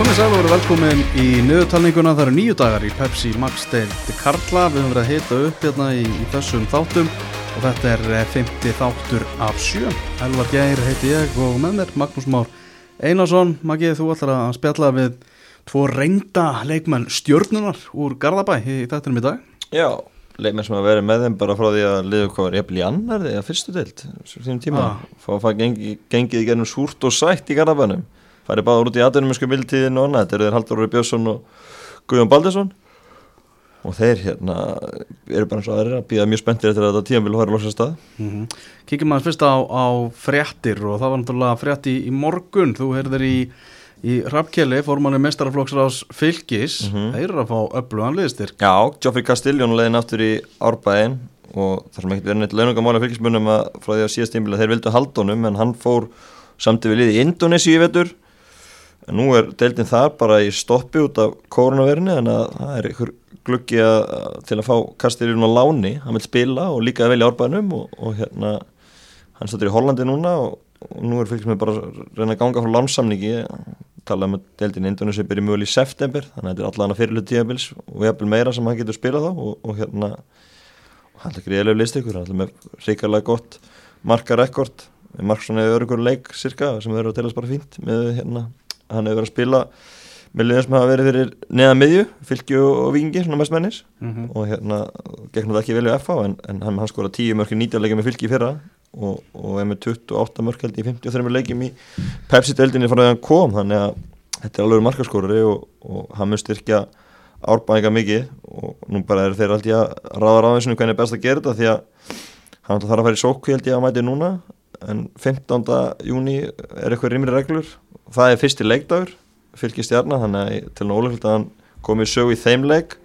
Komið sæl og verið velkomin í niðurtalninguna, það eru nýju dagar í Pepsi Max Deild Karla, við höfum verið að hita upp hérna í, í þessum þáttum og þetta er 50 þáttur af sjö. Elvar Geir heiti ég og með mér Magnús Már Einarsson, Maggi þú ætlar að spjalla við tvo reynda leikmenn stjórnunar úr Garðabæ í þettinum í dag. Já, leikmenn sem að vera með þeim bara frá því að liðu hvað var jafnvel í annar eða fyrstu deild, þessum tíma, Ah. fá að fá gengi, gengið í gennum súrt og sætt í Garðabænum farið báður út í aðdunum sko mildtíðin og annað, þetta eru þeir Haldur Rói Björnsson og Guðjón Baldursson. Og þeir hérna eru bara eins og aðrir að býða mjög spenntir eftir að þetta tíðan vil hóra losa stað. Mm Kíkjum maður fyrst á, á fréttir og það var náttúrulega frétt í, í morgun, þú heyrðir í, í Rappkjeli, formanni mestaraflokksráðs fylgis, Mhm. þeir eru að fá öflugan liðstyrk. Já, Geoffrey Castiglione leiðin aftur í árbæðin og það sem ekkert verið neitt launungamála fylgismunum að frá því að síðast tímbil að þeir vildu haldunum en hann fór samt við liði í Indonési í vetur nú er deildin þar bara í stoppi út af koronavirni en að það er ykkur gluggi til að fá Castiglione á láni, hann vil spila og líka að velja árbæðinum og, og hérna hann stættur í Hollandi núna og, og nú er fylgismenn bara að reyna að ganga frá lánsamningi tala um deildin í Indonési byrja mjög í september þannig að þetta er allan að fyrirlu tíabils og jafnvel meira sem hann getur spilað á og, og hérna hann er greiðlega list ykkur, hann er með ríkarlega gott markarekord Marksson hefur örugur leik cirka sem verður að telast bara fínt með hérna, hann hefur verið að spila með liðum sem hafa verið fyrir neða miðju, fylgju og vingi svona mest mennis Mm og hérna gegnum það ekki vel í FH en, en hann, hann skora 10 mörki 19 leikjum með fylgi í fyrra og, og er með 28 mörk held í 53 leikjum í Pepsi-deldinni frá því hann kom. Þannig að þetta er alveg markaskórari og, og hann mun styrkja árbæðinga mikið. Og nú bara er þeir alltaf að ráða ráðinsinu hvernig er best að gera þetta því að hann þarf að fara í sókvi held ég að mæti núna en 15. júni er eitthvað rimri reglur. Það er fyrsti leikdagur fylgir stjarnar þannig að til nálega að hann komi sög í þeim leik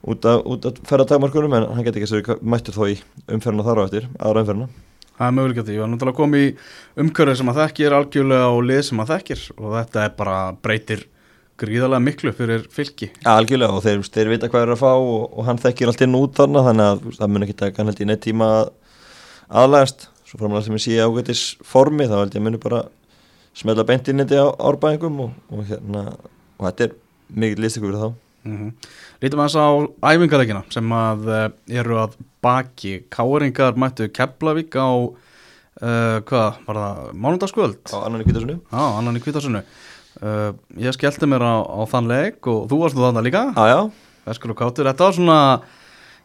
út út af ferðartagmarkunum en hann geti ekki sér mættur þó í umferðina þar á eftir, aðra umferðina. Það er möguleika því, ég var náttúrulega komið í umhverfið sem að þekkir algjörlega og lið sem að þekkir. Og þetta er bara breytir gríðarlega miklu fyrir fylki. Ja, algjörlega. Og þeir, þeir vita hvað er að fá og, og hann þekkir allt inn út þarna þannig að það mun ekki taka hann held í neitt tíma að aðlægast svo framlega sem ég sé ágætis formi þá held ég að muni bara smelta beint inn þetta á árbæðingum og, og hérna og þetta er mikið listikur fyrir þá Mm Lítum aðeins á æfingarleikina sem að uh, eru að baki. Káringar mættu Keflavík á, uh, hvað var það, mánundagskvöld? á annan í kvítasunni Já, annan í kvítasunnu. Uh, ég skellti mér á, á þann leik og þú varst þú þannig líka. Já, já, Veskur og Kátur, þetta var svona,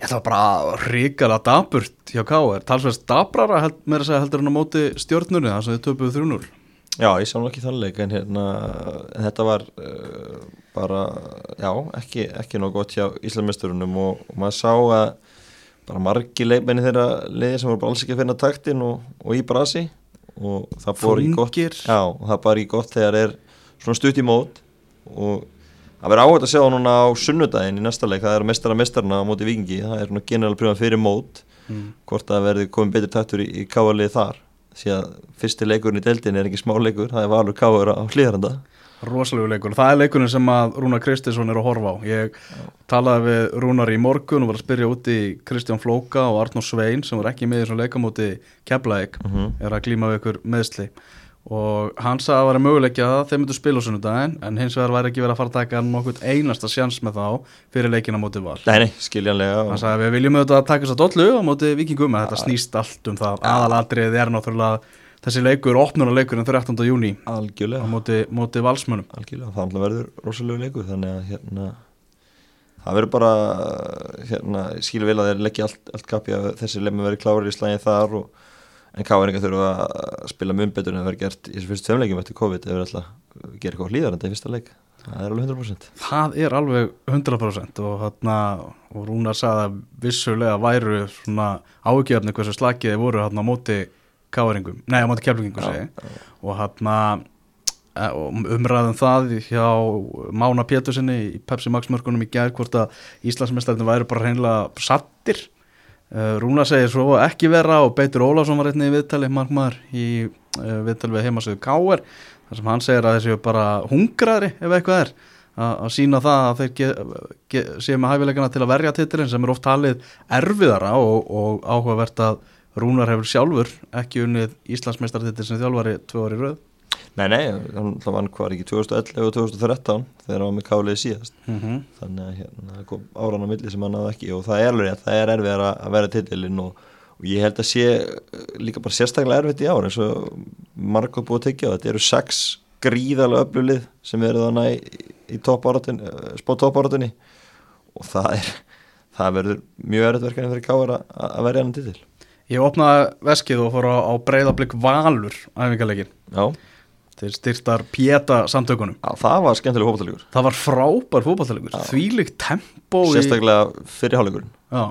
ég ætla bara ríkala daburt hjá Káir. Talsveist dabrara held, meira að segja heldur en á móti stjórnurni þar sem þið töpuðu 3-0. já, ég sá nú ekki þann leik en hérna, en þetta var uh, bara, já, ekki, ekki nóg gott hjá Íslandmesturunum og, og maður sá að bara margi leikmenni þeirra liði sem voru bara alls ekki að finna taktin og, og í brasi og það bor í gott já, það bara í gott þegar er svona stutt í mót og það verður áhægt að sjá núna á sunnudaginn í næsta leik, það er mestara mestarna á móti vikingi, það er svona general pröfum fyrir mót Mm. hvort það verður komið betri taktur í, í káalið þar því að fyrsti leikurinn í deildin er ekki smá leikur, það er valur káur á hlýðaranda Rosalegu leikur. Það er leikurinn sem að Rúnar Kristinsson er að horfa á. Ég talaði við Rúnar í morgun og var að spyrja úti Kristján Flóka og Arnór Svein sem var ekki með í svona leikamóti Keflavík Mhm. er að glíma við ykkur meðsli og hann sagði að það var möguleikja að þeir myndu spila á sunnudaginn en hins vegar væri ekki verið að fara að taka nokkuð einasta sjans með þá fyrir leikina móti val. Nei, nei, skiljanlega Hann og, sagði að við viljum auðvitað að taka þess að dollu á móti vikingum en þetta snýst allt um það. Aðalatriðið er náttúrulega þessi leikur, opnunuleikurinn 13. júni algjörlega, móti, móti valsmönum. algjörlega það verður rosalegu leikur þannig að hérna það verður bara hérna, skilja vel að þeir leggja allt, allt verður en káeringar þurfa að spila mun betur en það verður gert í þessu fyrstu tveimleikjum eftir COVID ef við ætla að gera eitthvað hlýðarandi í fyrsta leik. Það er alveg 100% Það er alveg 100% og, hana, og Rúnar sagði að vissulega væru svona áhugjefni hversu slakiði voru hann á móti káringum, nei á móti keflingum og hann umræðum það hjá Mána Pétursinni í Pepsi Max mörkunum í gær hvort að Íslandsmeistarinn væri bara hreinlega sattir uh, Rúnar segir svo ekki vera og Beitur Ólafsson var einnig í viðtali markmaður í uh, viðtali við heimasöðu Káer þar sem hann segir að þessi bara hungraðri ef eitthvað er að sína það að þeir séu með hæfileikana til að verja titilin sem er oft talið erfiðara og, og áhugavert að Rúnar hefur sjálfur ekki unnið Íslandsmeistartitil sem þjálfari tvö ári rauð Nei, nei, hann vann hvað ekki 2011 og 2013 þegar hann var með kálið síðast. Mm -hmm. þannig að hérna, kom áran á milli sem hann hafði ekki og það er rétt, það er erfið að vera titilinn og, og ég held að sé líka bara sérstaklega erfitt í ár eins og margóð búið að tekja á þetta. Eru sex gríðarlega öflulið sem verður þannig í, í spót toppáratunni og það er það verður mjög erfitt verkefni fyrir káður að verja hann titil. Ég opnaði veskið og fór á, á breyðablík valur æfingarleikin Já Þeir styrtar Pieta samtökunum. Já, það var skemmtileg fókbaltalegur Það var frábær fókbaltalegur Þvílíkt tempo Sérstaklega í... fyrirháleikurinn Já.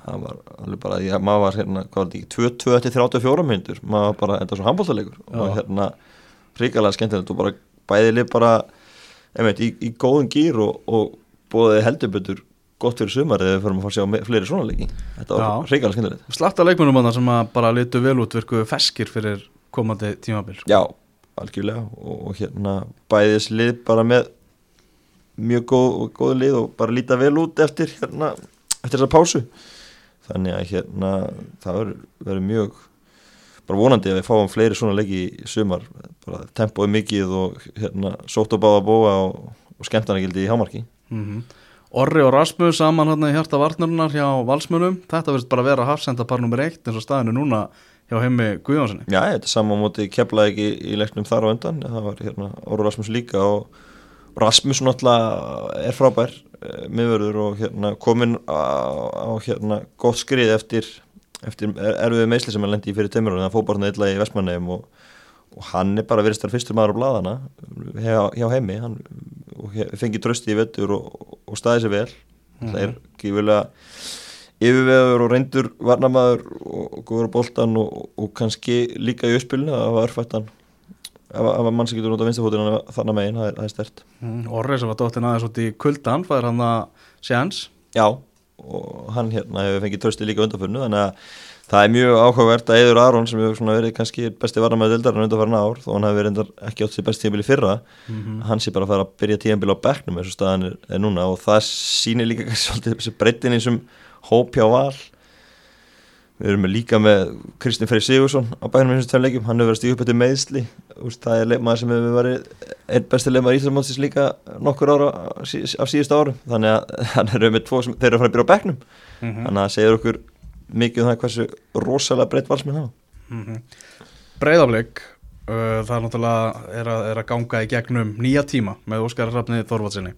Það var alveg bara, ég, maður var hérna, hvað var þetta ekki, 22-34 myndur maður var bara, var svo handbóltalegur og hérna, ríkalega skemmtilegt og bara bæðileg bara, einmitt, í, í góðum gýr og, og bóðið heldubötur gott fyrir sumar eða við fyrir að fara að sjá fleiri svona leiki. Þetta var ríkalega skemmtilegt. Slatta leikmennum sem bara litu vel út virkuðu feskir fyrir komandi tímabil. Já algjörlega og, og hérna bæðis lið bara með mjög góð, góð lið og bara líta vel út eftir hérna, eftir þessa pásu. Þannig að hérna það verður mjög bara vonandi að við fáum fleiri svona leiki í sumar, bara tempoði mikið og hérna sótt og báða bóa og, og skemmtarnagildi í hámarki. Mm -hmm. Orri og Rasmus saman hérna í hjarta varnarnar hjá valsmönum, þetta verður bara að vera hafsenda par nummer eitt eins og staðinu núna hjá heimi Guðjónssoni Já, þetta er saman móti keflaði ekki í leiknum þar á undan. Það var hérna Óru Rasmus líka og Rasmus náttúrulega er frábær e, miðverður og hérna komin á, á hérna gott skrið eftir, eftir erfiðu meðsli sem hann lendi í fyrir tömur og það fóð bara eitthvað í Vestmannheim og, og hann er bara verið starf fyrstur maður á bladana hjá, hjá heimi hann fengið trösti í vettur og, og staðið sér vel. Mm -hmm. það er ekki vilja yfirveður og reyndur varnamæður og góður á boltan og, og kannski líka í uppspilinu að það var örfættan ef að mann sem getur út á vinstafótinu þannig megin, það er, það er stert mm, Orrið sem var dóttinn aðeins út í kuldan fær hann að séans Já, og hann hérna hefur fengið trösti líka undanförnu, þannig að það er mjög áhugavert að Eður Aron sem hefur verið kannski besti varnamæður dildarinn undanförna ár þó hann hefur verið ekki átt sér besti tíðanbíli fyrra mm -hmm. hann sé bara að fara að byrja tíðanbíli á beknum eins og staðan er, er núna og það sýnir líka kannski svolítið þessi breytin eins og hópjá val. Við erum líka með Kristinn Freyr Sigursson á bænum eins og tveim leikjum, hann hefur verið að stíða upp eftir meðsli það er leikmaður sem hefur verið einn besti leikmaður í Íslandsmótsins líka nokkur ára á síðust árum. Þannig að hann er með tvo sem þeir eru að fara að byrja á bekknum. Mm -hmm. þannig að það segir okkur mikið um það hversu rosalega breytt valsminn hafa. Mm -hmm. Breiðafleik uh, það er náttúrulega er að, er að ganga í gegnum nýja tíma með Óskar Rafni Þorvaldsinni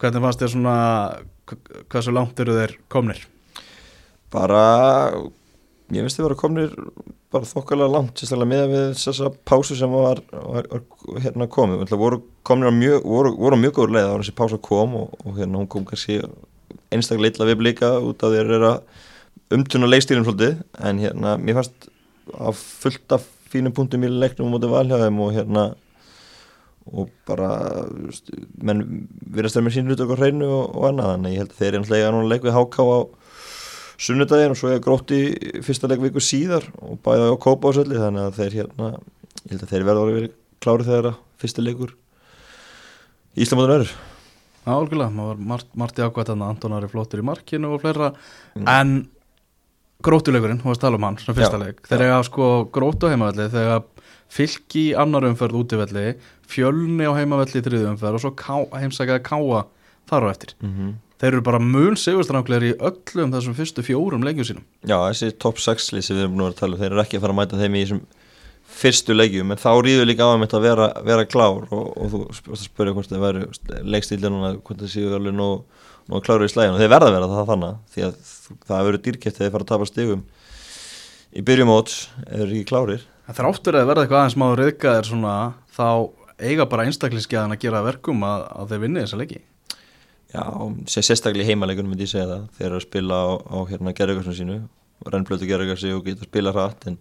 hvernig fannst þér svona hversu langt eru þeir komnir? Bara ég finnst þið að vera komnir bara þokkalega langt sérstaklega með við þessa pásu sem var, var, var hérna komið, við voru komnir á mjög voru, voru á mjög góður leið á þessi pása kom og, og hérna hún kom kannski einstaklega illa við blika út af því að þeir eru umtuna leikstílinn svolítið en hérna mér fannst að fullt af fínum punktum í leiknum á móti valhjáðum og hérna og bara menn virðast þeir með sín hlut okkur hreinu og, og annað þannig ég held að þeir er náttúrulega núna leik við HK á sunnudagin og svo er grótt í fyrsta leikvíku síðar og bæða á kópa á sölli þannig að þeir hérna ég held að þeir verða að vera klárið þegar að fyrsta leikur Íslamóðun verður. Já, algjörlega, maður var í ákvæmt að Anton Ari flottur í markinu og fleira. Mm. en grótuleikurinn, hún var að tala um hann sem fyrsta Já. leik, þegar að sko grótu heimavalli þegar fylki í annar umferð útivelli fjölni á heimavelli í þriðu umferð og svo ká, heimsækjaði káa þar á eftir. Mm -hmm. þeir eru bara mun segurstranglegar í öllum þessum fyrstu fjórum leikjum sínum. Já, þessi top 6 lýsi við erum nú að tala um þeir eru ekki að fara að mæta þeim í þessum fyrstu leikjum, en þá rýður líka á að vera, vera klár og, og þú spurði hvort það væri leikstíli núna hvort það séu alveg nú, nú kláru í slægin og þeir verða að vera það þannig því að það verður dýrkæft þegar þeir fara að tapa stigum í byrjumóts eða ekki klárir? Það þráttur að verða eitthvað aðeins máður reyðgæðir svona þá eiga bara einstaklingsgeðan að gera verkum að, að þeir vinni þessa leiki? Já, sérstaklega í heimalegunum myndi ég segja það, þeir eru að spila á, á hérna gerðugarsinu sínu, rennblötu gerðugarsi og geta að spila hratt en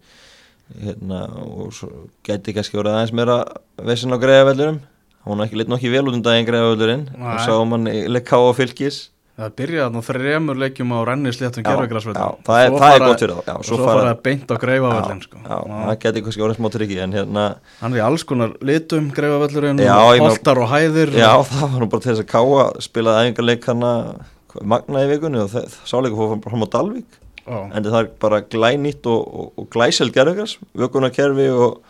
hérna, og svo geti kannski verið aðeins meira vissin á greiðavellurum hún er ekki litn nokkið vel út um daginn greiðavellurinn og sá mann leikká á fylgis Það byrjaði að þrejumur leikjum á rennisléttum gerðugarsvöldum Það er, það er gott fyrir það og svo fara það beint á greifavöldin sko. Það geti kannski orðið smá tryggi hérna, Hann í alls konar litum greifavöldurinn holtar og hæðir. Já og... það var nú bara til þess að káa spilaði æfingarleik hann magna í vikunni og sáleiku fór fram á Dalvik en það er bara glænýtt og, og, og glæsel gerðugars vökunarkerfi og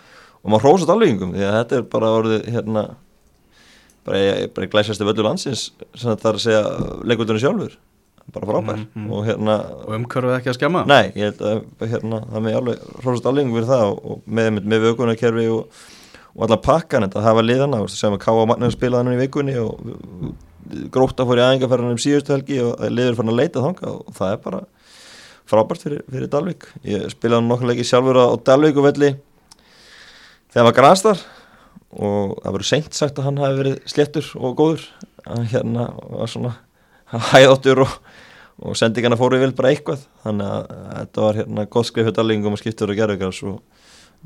og maður hrósast alvegingum því að þetta er bara orðið hérna bara, bara glæsjastu völdu landsins sem það er að segja leikvöldunni sjálfur. Bara frábær. Mm, mm. og hérna og umhverfið ekki að skemma? Nei, ég held að hérna, það með alveg hrósast alveg fyrir það og, og með, með, vökunarkerfi og, og allar pakkan þetta hafa liðana, þú veist, sem að Ká.A. Magnar spilaði hann í vikunni og gróta fór í æfingarferðanum síðustu helgi og liður fann að leita þanga og það er bara frábært fyrir, fyrir Dalvik. Ég spilaði leikið sjálfur á Dalvik og velli þegar það var grastar og það verður seint sagt að hann hafi verið sléttur og góður. Að hérna var svona hæðóttur og, og sendingarna fóru vel bara eitthvað. Þannig að þetta var hérna gott skrif fyrir Dalvingum og skiptur og gerðugars og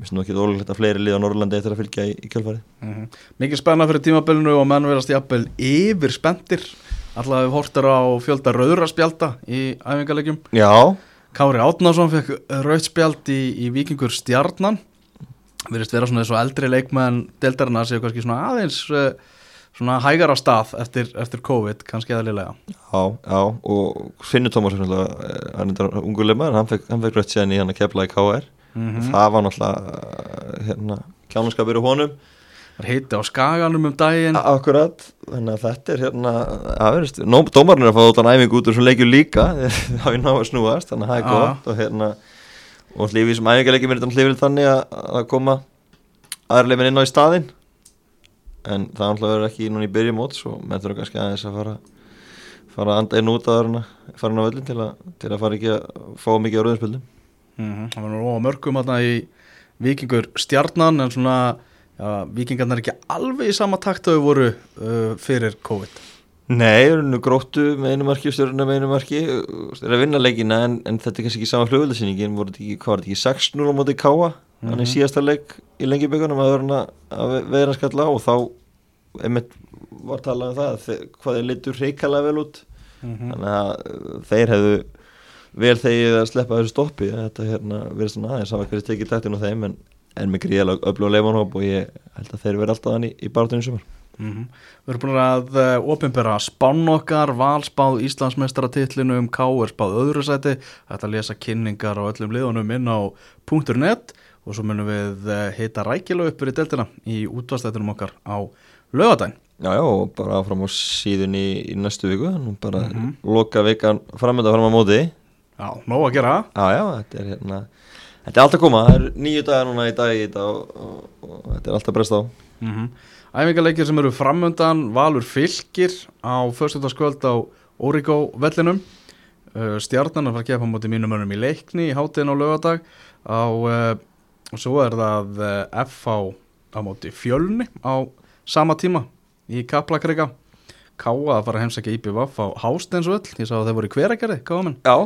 finnst nú ekki ólíklegt að fleiri lið á Norrlandi eftir að fylgja í, í kjölfarið. Mhm. Mikið spenna fyrir tímabilinu og menn verðast jafnvel yfir spendir Alltaf við hortir á fjölda rauðra spjalda í æfingarleikjum Já, Kári Átnarsson fekk rauðt spjald í, í Víkingur Stjarnan Verðist vera svona og eldri leikmenn Deldarina séu kannski svona aðeins uh, svona hægar á stað eftir, eftir COVID, kannski eðlilega. Já, já og Finnur Tómas eh, hann er ungur leifmaður, hann fekk, fekk rött síðan í hann að kepla í KR mm það var náttúrulega eh, hérna, kjánarskapur í honum. Er heiti á skaganum um daginn. Akkurat, þannig að þetta er hérna að verðist, dómarinn er að fá þáttan æfingu út úr svo leikju líka, það hafi ná að snúast þannig að það er gott og hérna og hlifið sem æfingarleikjum er þetta hlifið þannig að, að koma aðra inn á í staðinn. En það náttúrulega verður ekki núna í byrjum móts og menn þurfa kannski aðeins að fara fara að anda inn út að fara inn á völlin til að, til að fara ekki að fá mikið á rauðinspildum Mhm, Það var nú á mörgum þarna í Víkingur Stjarnan en svona já, Víkingarnar er ekki alveg í sama takt að þau voru uh, fyrir COVID Nei, það er nú gróttu með einu marki og stjórnuna með einu marki. Það er að vinna leikina en, en þetta er kannski ekki sama ekki, hvað var þetta ekki 6-0 á móti Káa þannig Mhm. síðasta leik í lengjubökunum að veðra skalla og þá einmitt var talað um það að þe- hvað þeir litur reikalega vel út. Mhm. þannig að uh, þeir hefðu vel þegið að sleppa þessu stoppi. Þetta hérna verið svona aðeins það var kannski tekið taktin á þeim en, en með gríðalega öflug leifanhóp og ég held að þeir verið alltaf hann í, í baráttunum sumar Mhm. Við erum búin að uh, opinbera spánn okkar, valspáð Íslandsmeistaratillinu um K er spáð öðru sæti Þetta lesa kynningar á öllum liðunum inn á .net og svo munum við uh, heita rækilega uppur í deltina í útvastættinum okkar á lögadæn Já, já, og bara áfram á síðun í, í næstu viku, nú bara Mhm. loka vikan framönda fram á móti Já, nóg að gera Já, já, þetta er hérna Þetta er allt að koma, það er nýju dagar núna í dag í þetta og, og, og þetta er alltaf breyst á mm -hmm. Æfingarleikir sem eru framöndan Valur fylgir á föstudagskvöld á Órigó vellinum. Uh, Stjarnan að fara að gefa á móti mínum önum í leikni í hátíðin á lögadag á, uh, og svo er það uh, FH á móti fjölni á sama tíma í Kaplakrika. Káa að fara að heimsækja IPVF á Hásteinsvöll, ég sá að þeir voru í hveragerði, Káa menn Já,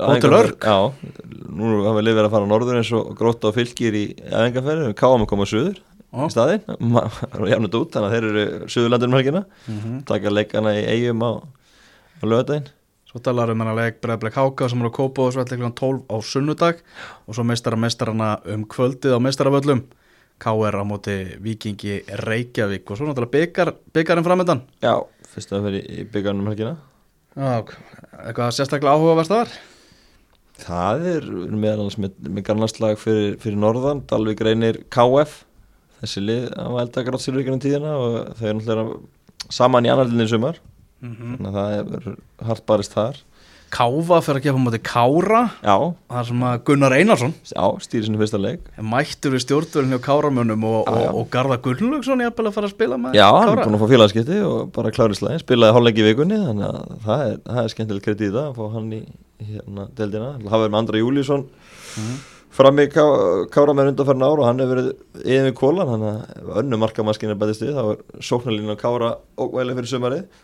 Hótel Örk. Já, nú hafa við verið að fara á norður eins og gróta og fylgir í æfingarferði, káum að koma suður. Ó. í staðinn, og jafnut út þannig að þeir eru suðurlandunum helgina. Mm -hmm. taka leikana í eigum á, á lögadaginn Svo talar um hennar leik Breiðbleik Háka sem er á Kópa og Svelliklan 12 á sunnudag. Og svo meistara meistarana um kvöldið á meistaravöllum. KR á móti Víkingi Reykjavík. Og svo náttúrulega byggar, byggarinn framöndan Já, fyrst að vera í byggarnum helgina. Já, eitthvað sérstaklega áhugavert þar Það er við erum meðal annars með, með garnarslag fyrir, fyrir norðan, Dalvik reynir KF þessi lið á elda grátsýru ykkur um tíðina og þau eru náttúrulega saman í annarlinni sumar. Mm þannig að það er hart barist þar. Káfa fyrir að gefa á móti Kára. Já, þar sem að Gunnar Einarsson. Já, stýri sinni fyrsta leik. Mættur við stjórnvölinu og, Já, já. og, og Garða Gunnlaugsson ég að fara að spila með Já, hann er Kára? búin að fá félagskipti og bara klári slæðin, spilaði hálfleiki í vikunni þannig að það er, það er í það að fá hann í hérna deildina. Hafa verið með Andra Júlíusson. Mhm. Fram í ká, Kára með undanferðin ára og hann hefur verið yfir kólan þannig að önnu markamaskin er bæðist við þá er sóknarlínu Kára ógvæli fyrir sumarið.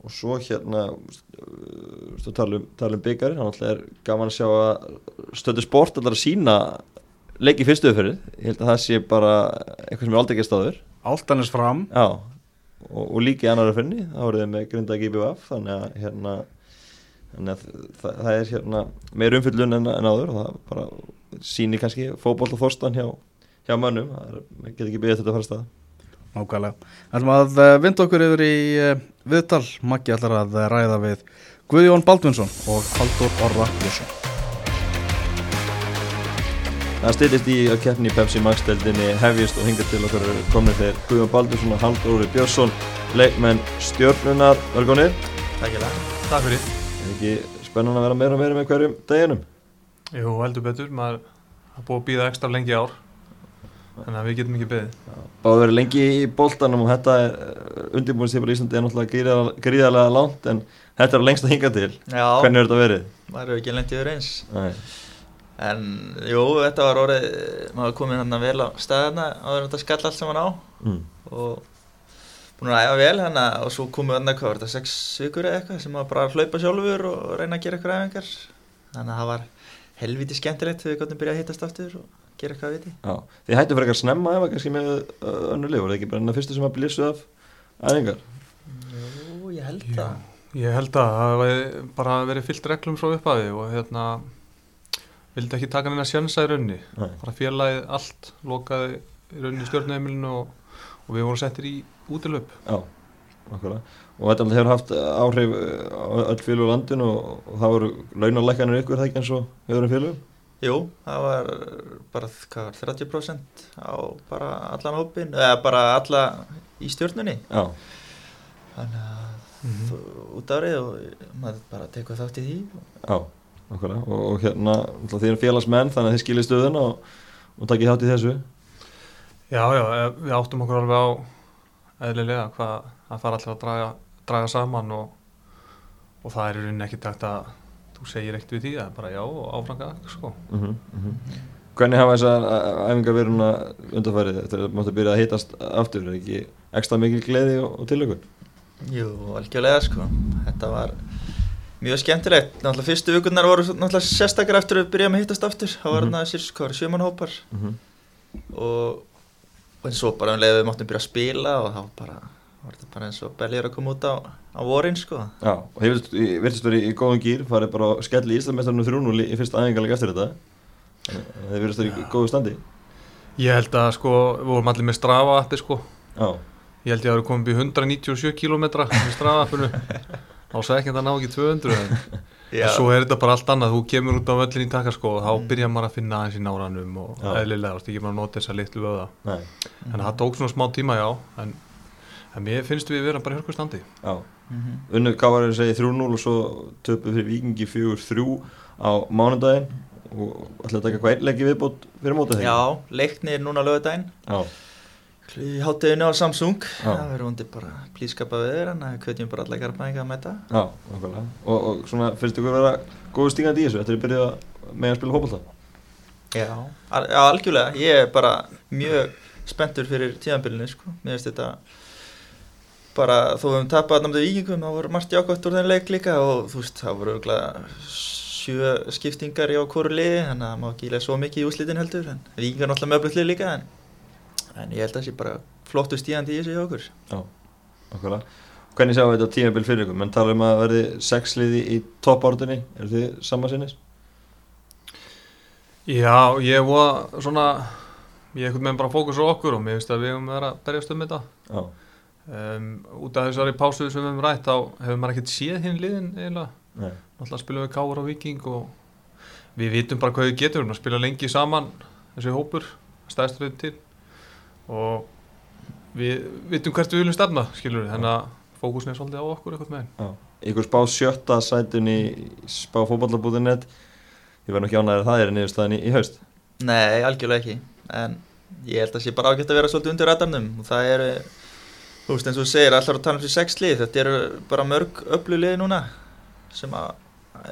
Og svo hérna uh, þú tala um, tala um byggarinn hann alltaf er gaman að sjá að stöðu sport allar að sína leiki fyrstu fyrir, ég held að það sé bara eitthvað sem er aldrei ekki staður Áltanis fram. Já, og, og líka í annara finni þá voruð þið með grunda GBF þannig að hérna þannig að það, það er hérna meir umfyllun en, en áður og það bara sýnir kannski fótboll og þorstan hjá, hjá mönnum, það er, getur ekki byggðið þetta að fara stað Nákvæmlega. Ætlum að uh, vinda okkur yfir í uh, viðtal. Maggi ætlar að uh, ræða við Guðjón Baldvinsson og Haldur Orra Björnsson. Það styrtist í að keppni í Pepsi Max-deldinni hefjist og hinga til okkar komnir þeir Guðjón Baldursson og Haldur Óri Björnsson leikmenn stjórnunar lega Takk fyrir Er ekki spennan að vera meira og meira með hverjum deginum? Jú, heldur betur, maður har búið að býða ekstra lengi ár þannig að við getum ekki beðið Báðu verið lengi í boltanum og þetta er undirbúinstífur í Íslandi er náttúrulega gríðarlega, langt en þetta er lengst að hinga til Já, Hvernig er þetta verið? maður hefur ekki lendið yfir eins Nei. En jú, þetta var orðið, maður komið hann vel á staðina áður en þetta skall allt saman á Mm. og búin að æfa vel hann og svo komið hann hvað var þetta, sex vikur eða eitthvað sem maður bara að hlaupa sjálfur og reyna að gera eitthvað æfingar. Þannig að það var helviti skemmtilegt þegar við gottum byrjað að hittast aftur og gera eitthvað að viti. Já, þið hættu fyrir eitthvað snemma eða kannski með uh, önnur lið, voru þið ekki bara enna fyrstu sem að blísu af æfingar? Jú, ég held það. Ég held að það hefði bara verið fyllt reglum frá upphafi og hérna vildi ekki taka neina sjansa í raunni. Bara félagið allt lokaði í raunni stjórnheimilinu og, og við vorum settir í útilöp Já, okkurlega. Og þetta alltaf hefur haft áhrif uh, á öll félug á landinu og, og það voru launalækkanir ykkur það ekki eins og hefur um félugum? Jú, það var bara, hvað var, 30% á bara allan hópin, eða bara alla í stjórnunni Já, Þannig að Mhm. þú út árið og maður bara tekur þátt í því já, okkurlega. Og, og hérna, þið erum félagsmenn þannig að þið skilir stöðuna og, og takkið þátt í þessu. Já, já, eh, við áttum okkur alveg á eðlilega hvað að fara alltaf að draga, draga saman og, og það er í rauninni ekki takt að þú segir eitt við því, það er bara já og áfranga sko. Mm -hmm, Hvernig hafa þessar æ- æfingar verið núna undanfærið þegar það máttu byrja að hitast aftur? Er ekki ekstra mikil gleði og, og tilökun? Jú, algjörlega sko Þetta var mjög skemmtilegt Náttúrulega fyrstu vikurnar voru náttúrulega sérstakar eftir að við byrjaðum að hittast aftur Það var Mhm. þarna sjömanhópar Mm -hmm. og, og eins og bara um leið við máttum byrja að spila og þá bara var þetta bara eins og beljur að koma út á, á vorin sko Já, og hefur virtist verið í góðum gýr, farið bara að skella í Íslandmestarinu 3-0 í fyrsta æfingarleik eftir þetta. Þannig að Þið virðist verið í góðu standi. Ég held að sko, við vorum allir með strafa appi sko Já, Ég held ég að það eru komið upp í 197 km í strafafinu þá sagði ekki að það ná ekki 200 en, en svo er þetta bara allt annað þú kemur út á völlin í taka sko og þá byrjar maður að finna aðeins í náranum og Já. eðlilega, þú veist ekki bara að nota þessa litlu vöða nei, en það tók svona smá tíma já en, en mér finnst við vera bara í hörku standi já. Mhm. Unnu Kávarið segi 3-0 og svo töpu fyrir Víkingi 4-3 á mánudaginn og ætlaði að taka hvað einleiki viðbót fyrir mótið þegar? Já, leiknir núna lögudaginn Já, í hátteginu á Samsung Já. það verður vondi bara blískapa við þér en við kveitjum bara allar garfæðinga að mæta já, okkurlega. Og, og svona finnst ykkur vera góðu stígandi í þessu eftir að byrja með að spila fótbolta? Já, já, algjörlega ég er bara mjög spenntur fyrir tíðanbylunni sko, mér finnst þetta bara þó við höfum tapað náttúrulega vikingum, það voru margt jákvæmt úr þenn leik líka og þú veist, það voru örugglega sjö skiptingar í hvoru liði þannig að maður ekki en ég held að það sé bara flottu stíðandi í þessu hjá okkur. Já, okkurlega. Hvernig sjáum við þetta tímabil fyrir ykkur? Menn tala um að verði sex liði í toppártunni, eru þið samansinnis? Já, ég var svona ég ekkert með bara fókus á okkur og mér finnst að við höfum verið að berjast um þetta. Já, um, út af þessari pásu sem við höfum rætt þá hefur maður ekkert séð hinn liðin eiginlega. Nei, náttúrulega spilum við Káar á Viking og við vitum bara hvað við getum. Við spila lengi saman þessi hópur stæðstöðum til og við vitum hvert við viljum stefna skilur við, þannig að fókusin er svolítið á okkur eitthvað með já. Ykkur spá sjötta sætun í spá fótballabúðinett, ég verð nú ekki ánægður að það er niðurstaðan í, í haust. Nei, algjörlega ekki. En ég held að sé bara ágætt að vera svolítið undir radarnum. Og það eru þú veist eins og þú segir allar að tala um þessi sex lið. Þetta eru bara mörg öflu lið núna sem að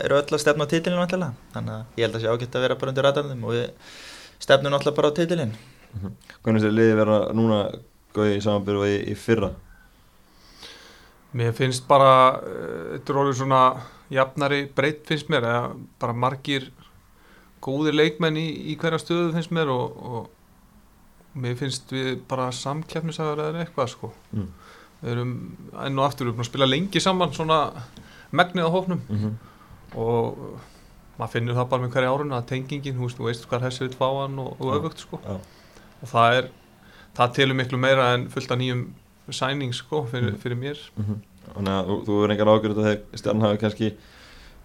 eru öll að stefna á titilinu alltaf þannig að ég held að sé ágætt að vera bara undir radarnum. Og við stefnum alltaf bara á titilin Hvernig þessi liði vera núna góði í samanbyrju í, í fyrra? Mér finnst bara, uh, þetta er orðið svona jafnari breytt finnst mér, eða bara margir góðir leikmenn í, í hverja stöðu finnst mér og, og mér finnst við bara samkeppnisaður eða eitthvað sko. Mm. Við erum enn og aftur, við erum að spila lengi saman svona megnið á hófnum Mm -hmm. og maður finnur það bara með hverja árun að tengingin, þú veist, þú veist hvað þessi vil fá hann og, og öfugt sko. Já. Og það er, það telur miklu meira en fullt af nýjum sæning sko fyrir, Mm. fyrir mér. Þannig að þú- þú verður engar ágjörð að stjarn hafi kannski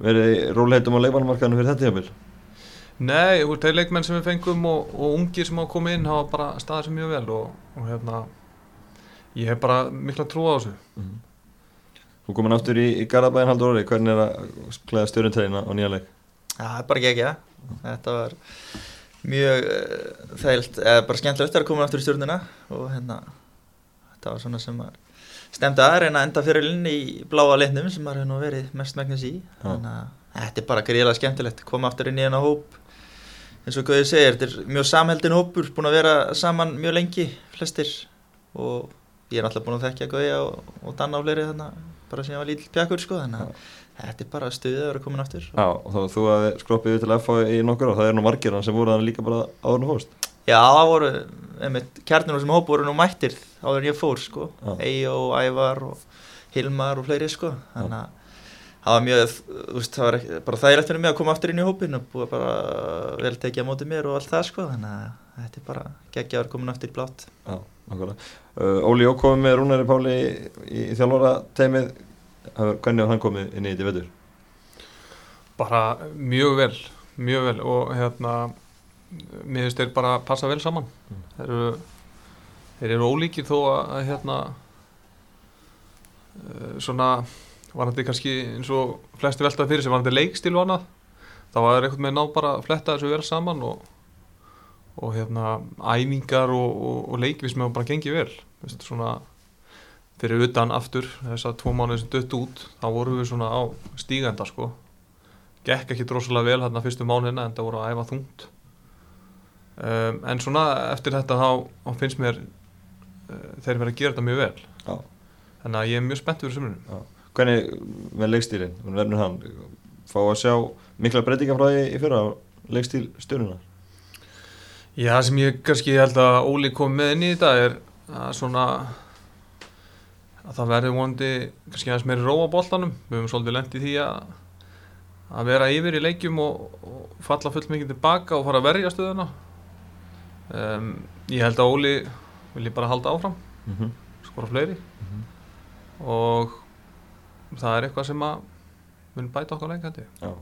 verið rólheitum á leikmannumarkaðinu fyrir þetta jafnvel. Nei, þú veist, þeir leikmenn sem við fengum og, og ungir sem hafa komið inn hafa bara staðið sér mjög vel og, og hérna ég hef bara mikla trú á þessu Þú komin aftur í, í Garðabæðin haldur orði, hvernig er að klæða stjórnintræðina á nýja leik? Það er bara ekki ekki Þetta var mjög uh, þægilt, eða bara skemmtilegt að koma aftur í stjórnina og hérna þetta var svona sem að stemdi að reyna enda fyrir linn í bláa litnum sem maður hefur nú verið mest megnis í. Þannig að þetta er bara gríðilega skemmtilegt koma aftur inn í hennar hóp. Eins og Guði segir, þetta er mjög samheldin hópur búin að vera saman mjög lengi flestir. Og ég er náttúrulega búin að þekkja Guði og, og Danna á fleiri þannig bara sem ég var lítill pjakkur sko þannig að þetta er bara stuðið að vera komin aftur Já, og þá þú að skroppið við til FH í nokkur og það er nú margir sem voru þannig líka bara áður þú fórst Já, það voru, einmitt, kjarnir sem hóp voru nú mættir áður en ég fór, sko. Já. Eyjó, Ævar og Hilmar og fleiri, sko. Þannig að það var mjög, þú veist, það var ekki, bara þægilegt fyrir mig að koma aftur inn í hópin og búið bara vel tekið á móti mér og allt það, sko. Þannig að þetta er bara geggjaður komin aftur í blátt. Já, nákvæmlega uh, Óli Jó komið með Rúnari Páli í, í, í þjálfara teimið hvernig var hann komið inn í þetta vetur? bara mjög vel mjög vel og hérna mér finnst þeir bara passa vel saman Mm. þeir eru þeir eru ólíkir þó að, hérna uh, svona var þetta kannski eins og flesti veltað fyrir sem var þetta leikstil annað þá var þeir einhvern veginn ná bara að fletta þessu vel saman og, og hérna æfingar og, og, og leikvis með bara gengið vel svona fyrir utan aftur þess að tvo mánuði sem dött út þá vorum við svona á stígenda sko. Gekk ekki drosalega vel hérna fyrstu mánuðina en það voru að æfa þungt. Um, en svona eftir þetta þá, þá finnst mér uh, þeir verið að gera þetta mjög vel. Já. þannig að ég er mjög spennt fyrir sumrunum Hvernig með leikstílinn, verður hann fá að sjá mikla breytingar frá því í fyrra á leikstíl stjórnuna? Já, sem ég kannski held að Óli kom með inn í þetta er að svona að það verður vonandi kannski aðeins meiri róa boltanum við höfum svolítið lent í því að að vera yfir í leikjum og, og falla full mikið tilbaka og fara að verja stöðuna um, ég held að Óli vilji bara halda áfram Mm -hmm. skora fleiri og það er eitthvað sem að mun bæta okkar leik hætti Já.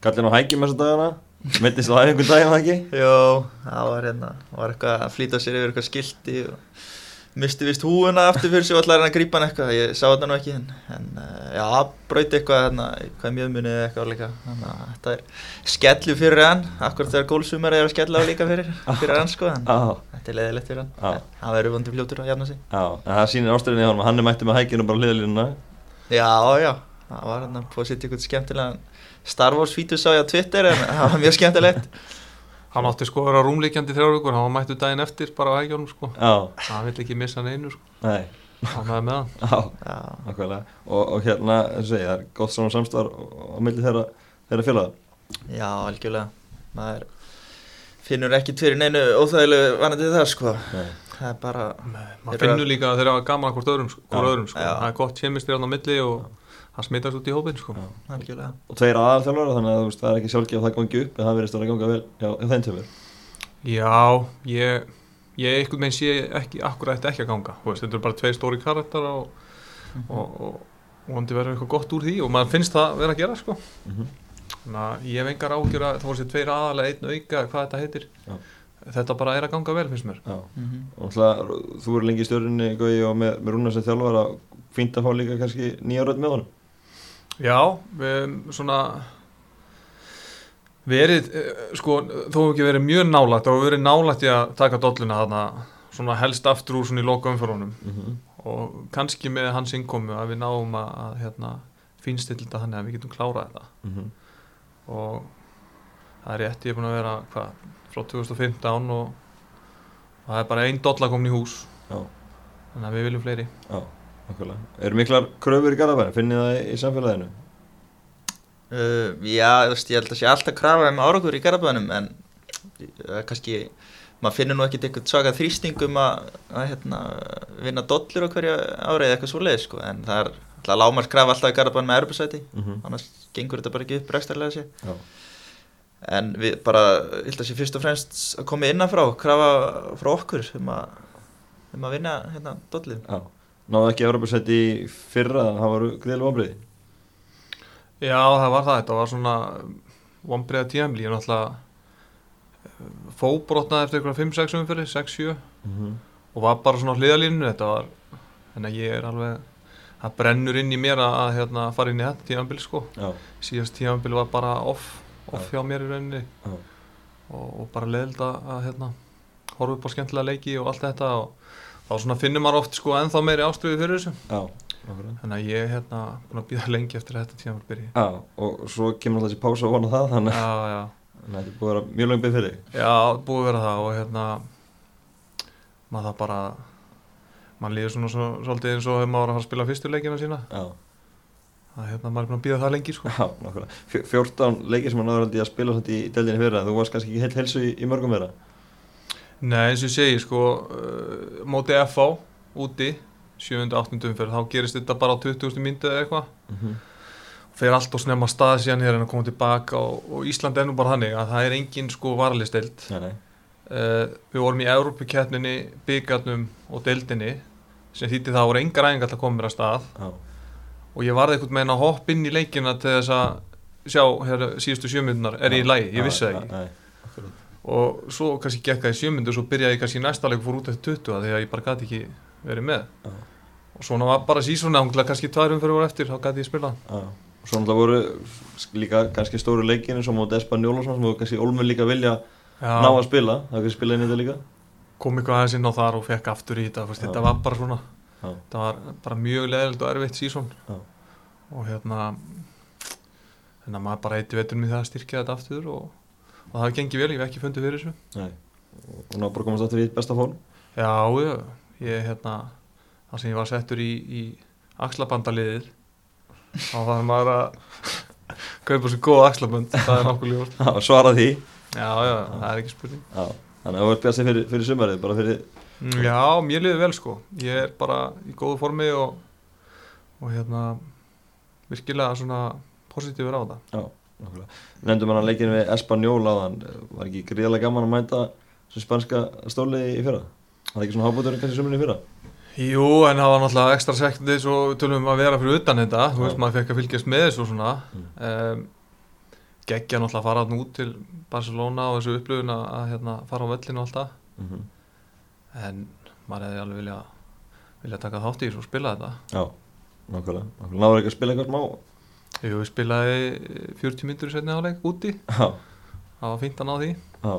Kallin á hækjum þessa dagana, mittist á æfingu daginn það ekki? Jó, það var hérna, það var eitthvað að flýta sér yfir eitthvað skilti og misti vist húuna aftur fyrir sig og ætlaði hann að grípa hann eitthvað, ég sá þetta nú ekki en, en uh, já, brauti eitthvað hérna, eitthvað mjögmunni eða eitthvað líka þannig að þetta er skellu fyrir hann akkur þegar gólsumar er að skella á líka fyrir fyrir hann sko, en Já, þetta er leðilegt fyrir hann Já. En hann verður vondur fljótur að jafna sig já, en það sýnir ástæðinni á hann, hann er mættið með og bara hliðalínuna. Já, já, það var búið að setja ykkur skemmtilegan Star Wars fítus á ég á Twitter en það var mjög skemmtilegt hann átti sko að vera rúmleikjandi þrjár vikur hann var mættu daginn eftir bara á hægjónum sko Já, hann vill ekki missa hann einu sko nei, hann var með hann já, Já, nákvæmlega. Og, og hérna, segja, það er gott svona samstar á milli þeirra, þeirra félaga. já, algjörlega maður finnur ekki fyrir neinu óþægilegu vanandi það sko Nei. það er bara maður Þeir eru finnur líka að þeir hafa gaman að hvort öðrum, sko, hvort Já. öðrum sko. Já. það er gott hann smitast út í hópin sko. Og tveir aðalþjálfara, þannig að þú veist, það er ekki sjálfgef að það gangi upp, en það verðist að ganga vel hjá, þeim tömur. já, ég ég einhvern veginn sé ekki akkur ætti ekki að ganga Þú veist, þetta eru bara tveir stóri karakter og, og, og, og vondi verður eitthvað gott úr því og maður finnst það vera að gera sko. Mm -hmm. þannig að ég hef engar ágjör að það voru sér tveir aðalega einn auka hvað þetta heitir Já. þetta bara er að ganga vel finnst mér Já. Mhm. Og náttúrulega, þú eru lengi í stjórninni, Gauði, og með, með Rúnar sem þjálfara, fínt að fá líka kannski nýja rödd með honum. Já, við höfum svona verið, eh, sko, þó hefur ekki verið mjög nálægt og verið nálægt í að taka dolluna þarna svona helst aftur úr svona í loka umförunum Mm -hmm. og kannski með hans innkomu að við náum að, að hérna, finnstill þetta þannig að við getum klárað þetta. Mm og það er rétt, ég er búin að vera hvað, frá 2015 og, og það er bara einn dolla komin í hús. Já. þannig að við viljum fleiri. Já, Eru miklar kröfur í Garðabæri? Finnið það í samfélaginu? Uh, já, þú veist, ég held að sé alltaf krafa um árakur í garabæðunum en uh, kannski, maður finnur nú ekkert eitthvað svaka þrýsting um að, að hérna, vinna dollur á hverju ári eða eitthvað svoleið, sko, en það er alltaf lámars krafa alltaf í garabæðunum með erbjörnsæti Mm -hmm. annars gengur þetta bara ekki upp rekstarlega sér Já. en við bara, ég held að sé fyrst og fremst að koma innanfrá, krafa frá okkur um að, um að vinna hérna dollur Já. Náðu ekki Evropasæti í fyrra, það voru gríðilega ombriði. Já, það var það, þetta var svona vombriða tíðamli, ég náttúrulega fóbrotnaði eftir eitthvað 5-6 umfyrir 6-7 Mhm. og var bara svona á hliðalínu þetta var, þannig að ég er alveg það brennur inn í mér að, að hérna, fara inn í þetta tímanbili sko. Já, síðast tímanbili var bara off off hjá mér í rauninni. Já, og, og bara leðild að, að hérna, horfa upp á skemmtilega leiki og allt þetta og þá svona finnur maður oft sko ennþá meiri ástriði fyrir þessu. Þannig að ég er hérna búin að býða lengi eftir að þetta tímanbili byrji. Já, og svo kemur alltaf þessi pása og vona það, þannig já, já, að þetta er búið að vera mjög langt byrð fyrir þig. já, búið að vera það og hérna maður það bara maður líður svona svo, svolítið eins og hefur maður að fara að spila fyrstu leikina sína. Já, að hérna maður er búin að býða það lengi sko. Já, nákvæmlega. Fjó- 14 leikir sem hann náður að spila svolítið í deldinni fyrir en þú varst kannski ekki heilt helsu í, í mörgum þeirra. Nei, eins og ég segi, sko, uh, móti FH úti, 7. 8. umferð, þá gerist þetta bara á 20. myndu eða eitthvað. Mm -hmm. Fer allt og snemma stað síðan hér en að koma tilbaka og, og Ísland er nú bara þannig að það er engin sko varalisteild. Nei, nei. Uh, við vorum í Európukeppninni, byggarnum og deildinni sem þýtti það voru engar æfingar til að koma mér að stað Já, og ég varði einhvern veginn að hoppa inn í leikina til þess að sjá hér síðustu sjömyndunar, er ég í lægi, ég vissi það ekki. Og svo kannski gekk það í sjömyndu og svo byrjaði ég kannski í næsta leik og fór út eftir 20 að því að ég bara gæti ekki verið með Já. og svona var bara sísona ángla kannski tvær umfyrir voru eftir þá gæti ég spila Já, og svo náttúrulega voru líka kannski stóru leikinu sem móti Espanjól sem þú kannski Olmur líka vilja ná að spila, það kannski spila inn í þetta líka kom eitthvað aðeins inn á þar og fekk aftur í þetta Já. þetta var bara svona Já. þetta var bara mjög leðild og erfitt sísón Já. og hérna að maður bara eitti og, það hefði gengið vel, ég hef ekki fundið fyrir þessu. Nei, og ná bara komast aftur í besta fólk. Já, já, ég hérna það sem ég var settur í, í axlabandaliðið þá var maður að kaupa svo góð axlabönd, það er nokkuð ljóst. Já, svara því. Já, já, það er ekki spurning. Já, þannig að þú ert bjast fyrir, fyrir sumarið bara fyrir, Mm, Já, mér liður vel sko. Ég er bara í góðu formi og, og hérna virkilega svona positífur á þetta nákvæmlega Nefndum hann að leikinu við Espanjól áðan. Var ekki gríðarlega gaman að mæta sem spanska stóli í fyrra? Það er ekki svona hábúturinn kannski sumarið í fyrra? Jú, en það var náttúrulega ekstra sektið svo tölum við að vera fyrir utan þetta. Þú veist, maður fekk að fylgjast með þessu svona. Mm. um, geggja náttúrulega að fara nú til Barcelona og þessu upplöfun að að, hérna, fara á völlinu og allt það. Mm -hmm. en maður hefði alveg vilja vilja taka þátt í þessu og spila þetta. Já, nákvæmlega. Nákvæmlega að Jú, við spilaði 40 myndur í setni áleik úti. Já, það var fínt að ná því. Já,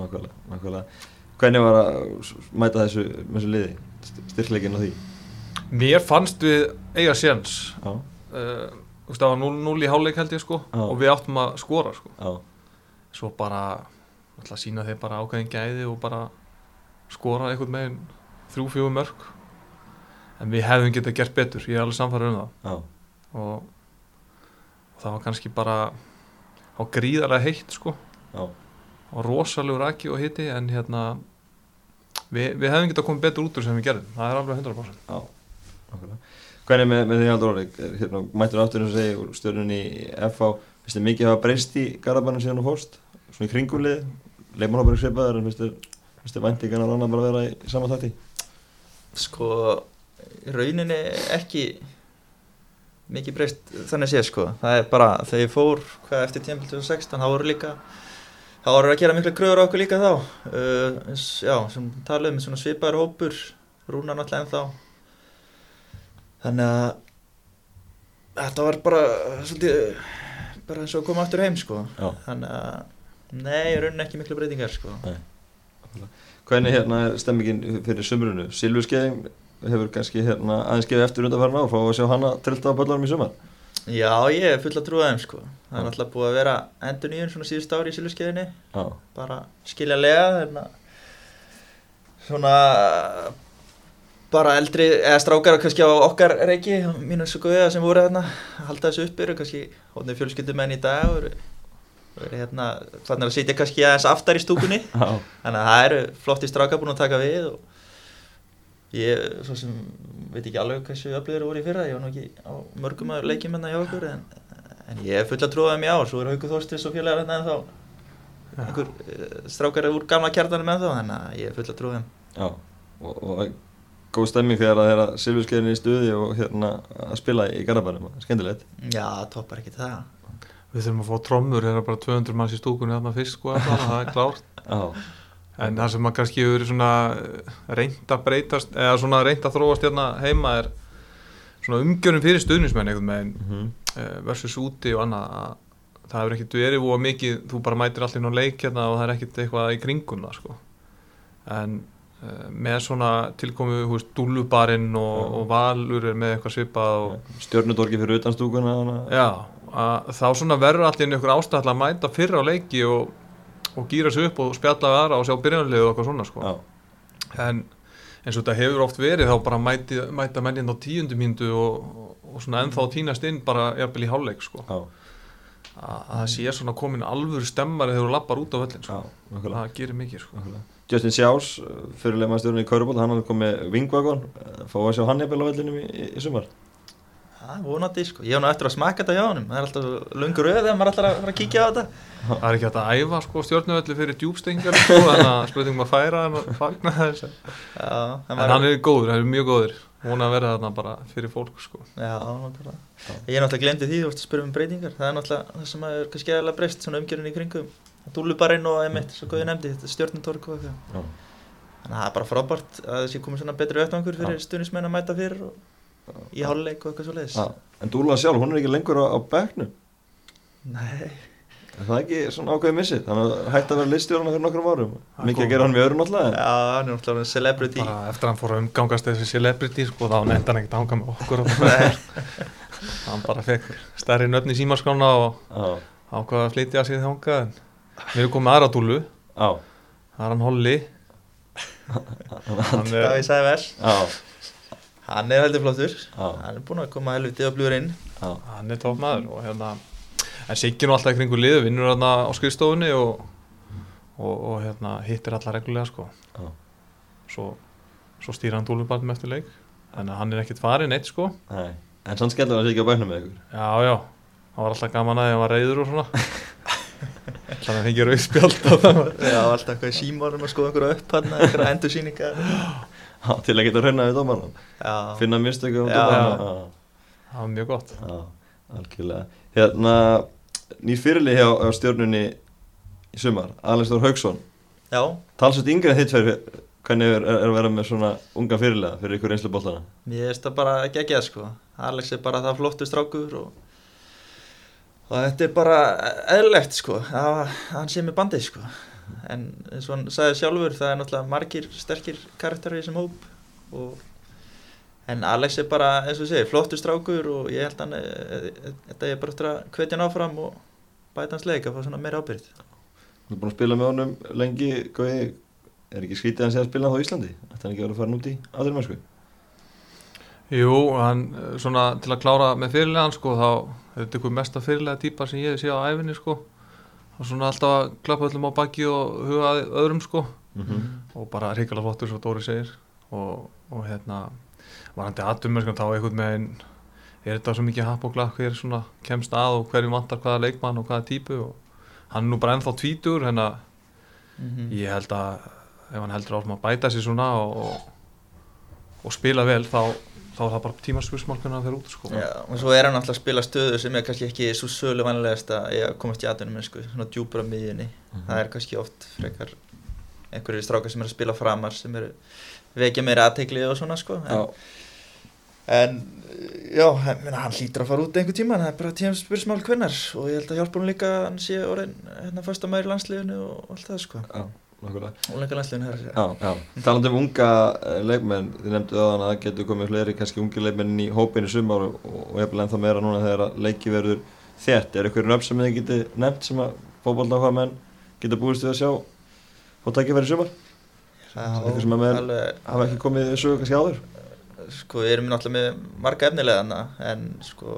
nákvæmlega, nákvæmlega. Hvernig var að mæta þessu þessu liði, styrkleikin á því? Mér fannst við eiga séns. Uh, það var 0-0 í háleik held ég sko Já. og við áttum að skora sko. Já, svo bara að sína þeim bara ákveðin gæði og bara skora einhvern meginn þrjú, fjögur mörg en við hefðum getað gert betur ég er alveg samfæður um það. Já, og, og það var kannski bara á gríðarlega heitt sko. Já, og rosalegur raki og hitti en hérna við, við hefðum getað komið betur út úr sem við gerðum. Það er alveg 100% já, nákvæmlega. Hvernig með, með því Haldur Orri, hérna, mættur aftur eins og segi úr stjórnunni í FH finnst þið mikið hafa breyst í Garabannum síðan og fórst? Svona í kringulið, leikmannhópar í svipaður en finnst þið, finnst þið vænti kannar annað bara að vera í, í sama þætti? Sko í rauninni ekki mikið breyst þannig séð sko. Það er bara þegar ég fór hvað eftir tímpil 2016 þá voru líka þá voru að gera miklu kröður á okkur líka þá. Uh, eins, já, sem talið um svona svipaður hópur rúnar náttúrulega ennþá. Þannig að þetta var bara svolítið bara eins og koma aftur heim sko. Já. þannig að nei, í rauninni ekki miklu breytingar sko. Hvernig hérna er stemmingin fyrir sumrunu? Silvurskeiðin hefur kannski hérna aðeins gefið eftir undanfærin ár fá að sjá hana trilta á böllanum í sumar. Já, ég er full að trúa þeim sko. Það er náttúrulega búið að vera endur nýjun svona síðust ári í Silvurskeiðinni Já, bara skiljanlega hérna, svona bara eldri, eða strákar kannski á okkar reiki, mínu svo góða sem voru hérna, halda þessu upp eru kannski hóðnir fjölskyldumenn í dag og eru hérna, þannig að sitja kannski aðeins aftar í stúkunni. Já, þannig að það eru flotti strákar búin að taka við og ég, svo sem veit ekki alveg hversu öflugur voru í fyrra, ég var nú ekki á mörgum að leikjum hérna hjá okkur en, en ég er full að trúa þeim í ár, svo er Haukur Þorstis og félagar hérna en þá einhver uh, strákar úr gamla kjartanum en þá þannig að ég er full að trúa þeim. Já og, og góð stemming þegar það er að Silvurskeiðin er í stuði og hérna að spila í Garabænum, skemmtilegt. Já, toppar ekki það. Við þurfum að fá trommur, það er bara 200 manns í stúkunni þarna fyrst sko, allan, það er klárt. Já, en það sem maður kannski hefur eh, reynt að breytast eða svona reynt að þróast hérna heima er svona umgjörnum fyrir stuðnismenn veginn mhm, eh, versus úti og annað. Að það hefur ekkert verið og mikið þú bara mætir allir ná leik hérna og það er ekkert eitthvað í kringum það sko. En uh, með svona tilkomu hú veist, dúlubarinn og, Já. og valur er með eitthvað svipað og stjörnudorki fyrir utan stúkuna þannig að- já, þá svona verður allir einhver ástæðall að mæta fyrra á leiki og, og gýra sig upp og spjalla við aðra og sjá byrjanlið og eitthvað svona sko. En eins og þetta hefur oft verið þá bara mæti, mæta mennin á tíundu mínútu og, og, svona ennþá tínast inn bara jafnvel í hálfleik sko. Að að það sé svona komin alvöru stemmari þegar þú lappar út á völlin sko. það gerir mikið sko. Justin Sjás, fyrirlega maður stjórnir í Kauruból, hann hafði komið vingvagon, fá að sjá hann jafnvel á vellinum í, í, í sumar. Það er vonandi sko, ég hef nú eftir að smaka þetta hjá honum. Það er alltaf lungur auð þegar maður ætlar að fara að kíkja á þetta. Það er ekki hægt að æfa sko, stjórnuvöldi fyrir djúbstengar sko, þannig að spurningum að færa hann og fagna þess en Já, en hann er góður, hann er mjög góður. Hún að vera þarna bara fyrir fólk sko. Já, náttúrulega. Ég er náttúrulega glemdi því, þú veist að spyrja um breytingar. Það er náttúrulega það sem er kannski eðalega breyst svona umgjörun í kringum. Dúlubarinn og það er í háluleik og eitthvað svo leiðis en Dúla sjálf, hún er ekki lengur á, á bekknum. Nei, Er það ekki svona ákveðið missið? Þannig að hætti að vera listjórna fyrir nokkrum árum. Mikið að gera hann með öðrum alltaf. já, hann er náttúrulega orðinn celebrity. Bara eftir að hann fór að umgangast þessi celebrity sko, þá nefndi hann ekkert að hanga með okkur og hann bara fekk stærri nöfn í símaskrána og Já, ákvaða að flytja sig þangað en við erum komið aðra dúlu það er hann Holly hann Já, er, ég sagði vers já, Hann er heldur flottur. Hann er búinn að koma helviti og bljúður inn hann er tóf maður og hérna en nú alltaf í kringu liðu, vinnur hann á skrifstofunni og, og, og hérna hittir alla reglulega sko. Svo, svo stýra hann dúlubarnum eftir leik. Að hann er ekkert farin eitt sko. Nei. En sann skellur hann sig ekki á bekknum með ykkur. já já, það var alltaf gaman að því að hann var reyður og svona. Þannig að hann fengi rauðspjald á það Já, alltaf eitthvað í símónum að skoða einhverja upp hann einhverja endursýningar til að geta dómarnan. Já, Finna mistöku á Já. dómarnan. það var mjög gott Já, algjörlega. Hérna, nýr fyrirlið hjá, hjá stjórnunni í sumar, Þór Haugsson. já, Talsveit yngri en þitt fyrir, hvernig er, er að vera með svona unga fyrirlega fyrir ykkur einslu bóltana? mér finnst það bara ekki ekki að sko Alex er bara það flottu strákur og, og þetta er bara eðlilegt sko að hann sé með bandið sko en eins og hann sagði sjálfur það er náttúrulega margir sterkir karakterar í þessum hóp og en Alex er bara eins og ég segi flottu strákur og ég held hann eh, þetta er bara eftir að hvetja hann áfram og bæta hans leik að fá svona meira ábyrgð Þú er búin að spila með honum lengi, Gauði, er ekki hann sé að spila þá í Íslandi? Þetta er ekki að vera að fara út í aðri mennsku? Jú, hann eh, svona til að klára með fyrirlegan sko þá er þetta ykkur mesta fyrirlega típa sem ég sé á æfinni sko og svona alltaf að klappa öllum á baki og huga öðrum sko. Mm -hmm. og bara hrikalega flottur svo Dóri segir. Og, og hérna varandi aðdumur sko þá einhvern veginn er þetta svo mikið happ og glakk hver svona kemst að og hverju vantar hvaða leikmann og hvaða típu og hann er nú bara ennþá tvítur hérna. Mm ég held að ef hann heldur áfram að bæta sér svona og, og, og spila vel þá, þá er það bara tímaspursmálkuna að fyrir út sko. Já, og svo er hann alltaf að spila stöðu sem er kannski ekki svo sölu vanlegast að komast í aðunum mennsku, svona djúpur á miðjunni. Það er kannski oft frekar einhverjir strákar sem er að spila framar sem eru vekja meira aðtegli og svona sko en, Já, en já, meina, hann hlýtur að fara út einhver tíma, það er bara tíma spursmál hvennar og ég held að hjálpa hann líka að hann sé orðin hérna fyrsta maður í landsliðinu og allt það sko. Já, Talandi um unga eh, leikmenn, þið nefndu öðan að það getur komið fleiri kannski ungi leikmenn í hópin í sumar og, og ég vil ennþá meira núna þegar leiki verður þétt. Er eitthvað nöfn sem þið getið nefnt sem að fótbolta menn geta búist við að sjá og takja verið sumar? Eitthvað sem að alveg, hafa ekki komið sögu kannski áður? sko, við erum náttúrulega með marga efnilega en sko,